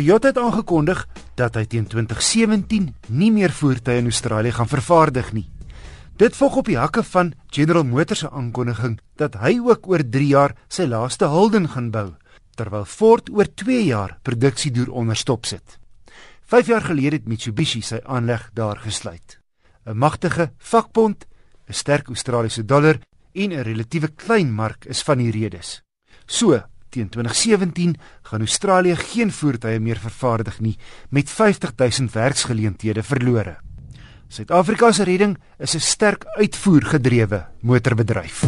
Toyota het aangekondig dat hy teen 2017 nie meer voertuie in Australië gaan vervaardig nie. Dit volg op die hakke van General Motors se aankondiging dat hy ook oor 3 jaar sy laaste Holden gaan bou, terwyl Ford oor 2 jaar produksie deur onderstop sit. 5 jaar gelede het Mitsubishi sy aanleg daar gesluit. 'n Magtige vakbond, 'n sterk Australiese dollar en 'n relatiewe klein mark is van die redes. So, teen 2017 gaan Australië geen voertuie meer vervaardig nie met 50 000 werksgeleenthede verlore. Suid-Afrika se redding is 'n sterk uitvoergedrewe motorbedryf.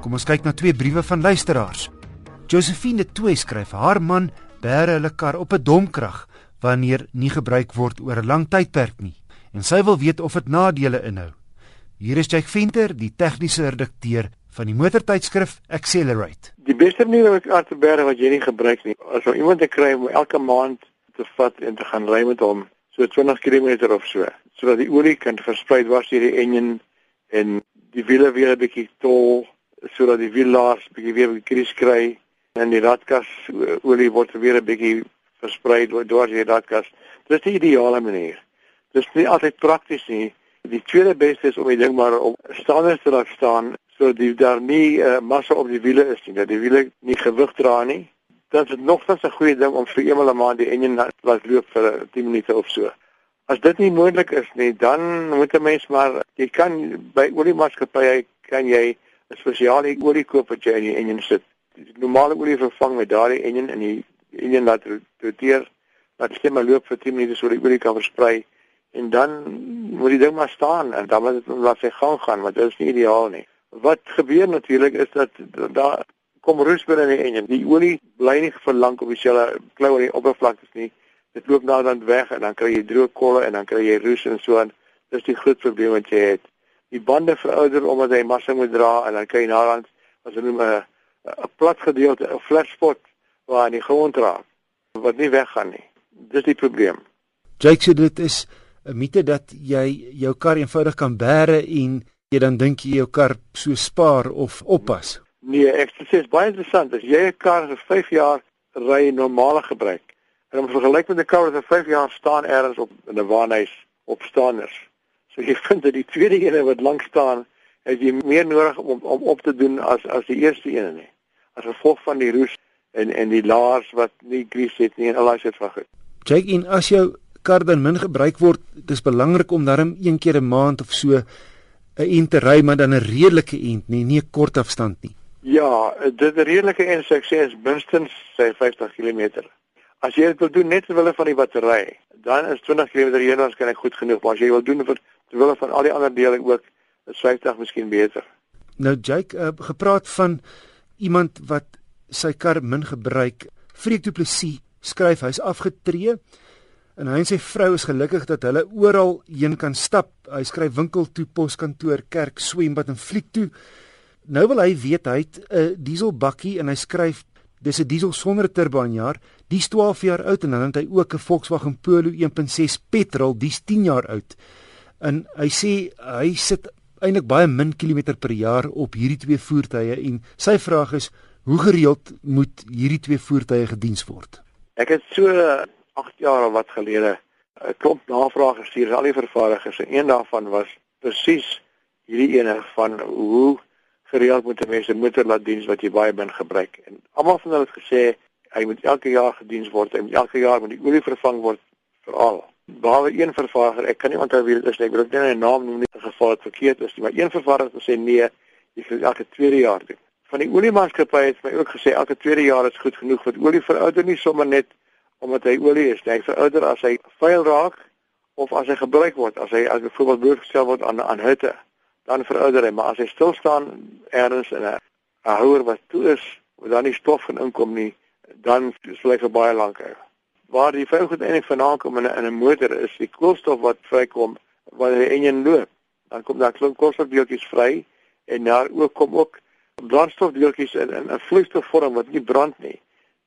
Kom ons kyk na twee briewe van luisteraars. Josephine Twee skryf: "Haar man bære hulle kar op 'n domkrag wanneer nie gebruik word oor 'n lang tydperk nie en sy wil weet of dit nadele inhou." Hier is Jake Venter, die tegniese redakteur van die motortydskrif Accelerate. Die beste manier om 'n kar te bære wat jy nie gebruik nie, as jy iemand te kry om elke maand te vat en te gaan ry met hom so 20 km of so sodat die olie kan versprei was deur die enjin en die wiele weer 'n bietjie tol sodat die wiellaars bietjie weer 'n kries kry en die radkas olie word weer 'n bietjie versprei deur die radkas dis die ideale manier. Dis nie altyd prakties nie die tweede beste is om die ding maar op staande te laat staan sodat die daar nie uh, massa op die wiele is nie dat die wiele nie gewig dra nie dan is dit nogtans 'n goeie ding om vir eenmal 'n maand die enjin laat loop vir 10 minute of so. As dit nie moontlik is nie, dan moet 'n mens maar jy kan by oliemaatskappye kan jy 'n spesiale olie koop wat jy in die enjin sit. Die normale olie vervang met daardie enjin in die enjin laat roteer, laat stem maar loop vir 10 minute sodat die olie kan versprei en dan moet die ding maar staan en dan moet dit laat sy gang gaan, want dit is nie ideaal nie. Wat gebeur natuurlik is dat daar kom rus binne in die enjin. Die olie bly nie vir lank op dieselfde klou aan die oppervlakte nie. Dit loop nou dan weg en dan kry jy droë kolle en dan kry jy rus en so aan. Dis die groot probleem wat jy het. Die bande verouder omdat hy massa moet dra en dan kry jy naderhand as hulle 'n 'n plat gedeelte, 'n flat spot waar hy gewoon raak wat nie weggaan nie. Dis die probleem. Jake sê dit is 'n mite dat jy jou kar eenvoudig kan bære en jy dan dink jy jou kar so spaar of oppas. Nee, ek sê dit is baie interessant. As jy 'n kar vir 5 jaar ry normale gebruik en om vergelyk met 'n kar wat vir 5 jaar staan ergens op in 'n waanhuis op staaners. So jy vind dat die tweede een wat lank staan, het jy meer nodig om om op te doen as as die eerste een nie. As gevolg van die roes en en die laars wat nie grease het nie en al daai soort van goed. Check in as jou kar dan min gebruik word, dis belangrik om daarom een keer 'n maand of so 'n ent te ry, maar dan 'n redelike ent, nie, nie 'n kort afstand nie. Ja, dit redelike en sukses minstens sy 50 km. As jy dit wil doen net terwyl van die battery, dan is 20 km heen waarskynlik goed genoeg, maar as jy wil doen vir terwyl van al die ander dele ook, is 50 miskien beter. Nou Jake, uh, gepraat van iemand wat sy kar min gebruik, Freek Du Plessis skryf hy's afgetree en hy en sy vrou is gelukkig dat hulle oral heen kan stap. Hy skryf winkel toe, poskantoor, kerk, swembad en fliek toe. Nou wil hy weet hy het 'n dieselbakkie en hy skryf dis 'n diesel sonder aanjaar. Dis 12 jaar oud en dan het hy ook 'n Volkswagen Polo 1.6 petrol, dis 10 jaar oud. En hy sê hy sit eintlik baie min kilometer per jaar op hierdie twee voertuie en sy vraag is hoe gereeld moet hierdie twee voertuie gediens word? Ek het so 8 jaar of wat gelede 'n klomp navrae gestuur aan al die vervaardigers en een daarvan was presies hierdie ene van hoe gereeld moet mense motor laat diens wat jy baie min gebruik. En almal van hulle het gesê hy moet elke jaar gediens word en elke jaar moet die olie vervang word veral. Behalwe een vervaardiger, ek kan nie onthou wie dit is nie. Ek wil net 'n naam noem nie in geval dit verkeerd is nie, maar een vervaardiger het gesê nee, jy moet elke tweede jaar doen. Van die oliemaatskappy het my ook gesê elke tweede jaar is goed genoeg want olie verouder nie sommer net omdat hy olie is. Hy verouder as hy vuil raak of as hy gebruik word, as hy as byvoorbeeld blootgestel word aan aan hitte dan verouder hy, maar as hy stil staan ergens in 'n houer wat toe is, waar dan nie stof gaan inkom nie, dan sal hy vir baie lank hou. Waar die vuil goed eintlik vandaan kom in 'n in 'n motor is die koolstof wat vrykom wanneer die enjin loop. Dan kom daar klomp koolstofdeeltjies vry en daar ook kom ook brandstofdeeltjies in in 'n vloeistofvorm wat nie brand nie.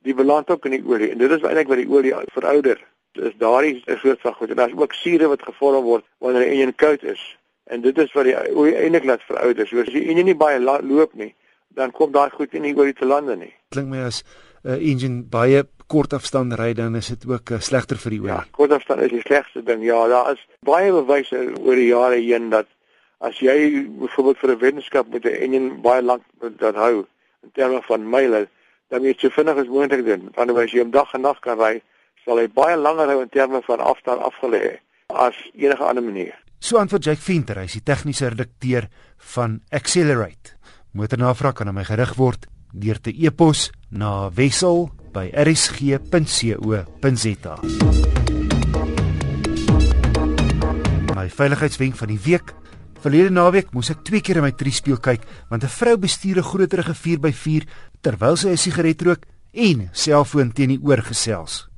Die beland ook in die olie en dit is eintlik wat die olie verouder. Dis daardie soort van goed en daar's ook sure wat gevorm word wanneer die enjin koud is. En dit is wat die eintlik laat verouder. So as jy enjin nie baie loop nie, dan kom daai goed nie oor die te lande nie. Klink my as 'n uh, engine baie kort afstand ry dan is dit ook uh, slegter vir die olie. Ja, kort afstand is die slegste ding. Ja, daar is baie bewyse oor die jare heen dat as jy byvoorbeeld vir 'n wetenskap met 'n engine baie lank dat hou in terme van myle, dan moet jy so vinnig as moontlik doen. Met ander woorde, as jy om dag en nag kan ry, sal hy baie langer hou in terme van afstand afgelê as enige ander manier. So antwoord Jake Venter, hy is die tegniese redakteur van Accelerate. Motornavraag kan aan my gerig word deur te e-pos na wissel@rsg.co.za. My veiligheidswenk van die week. Verlede naweek moes ek twee keer in my triespieël kyk want 'n vrou bestuur 'n groterige 4x4 terwyl sy 'n sigaret rook en selfoon teen die oor gesels.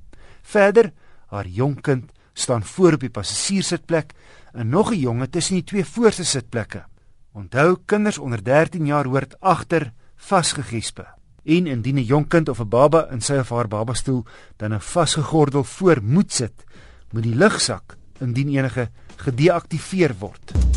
Verder, haar jong kind staan voor op die passasiersitplek en nog 'n jonge tussen die twee voorste sitplekke. Onthou, kinders onder 13 jaar hoort agter vasgegespe. En indien 'n jong kind of 'n baba in sy of haar babastoel dan 'n vasgegordel voor moet sit, moet die lugsak indien enige gedeaktiveer word.